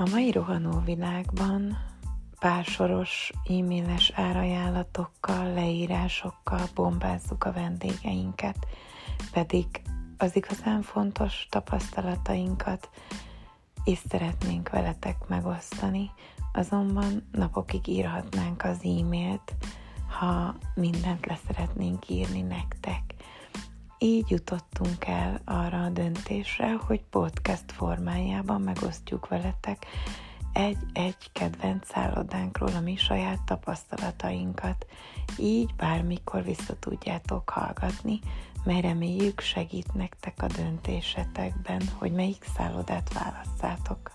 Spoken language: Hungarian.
A mai rohanó világban pársoros e-mailes árajánlatokkal, leírásokkal bombázzuk a vendégeinket, pedig az igazán fontos tapasztalatainkat is szeretnénk veletek megosztani, azonban napokig írhatnánk az e-mailt, ha mindent leszeretnénk írni nektek. Így jutottunk el arra a döntésre, hogy podcast formájában megosztjuk veletek egy-egy kedvenc szállodánkról a mi saját tapasztalatainkat. Így bármikor vissza tudjátok hallgatni, mert reméljük segít nektek a döntésetekben, hogy melyik szállodát válasszátok.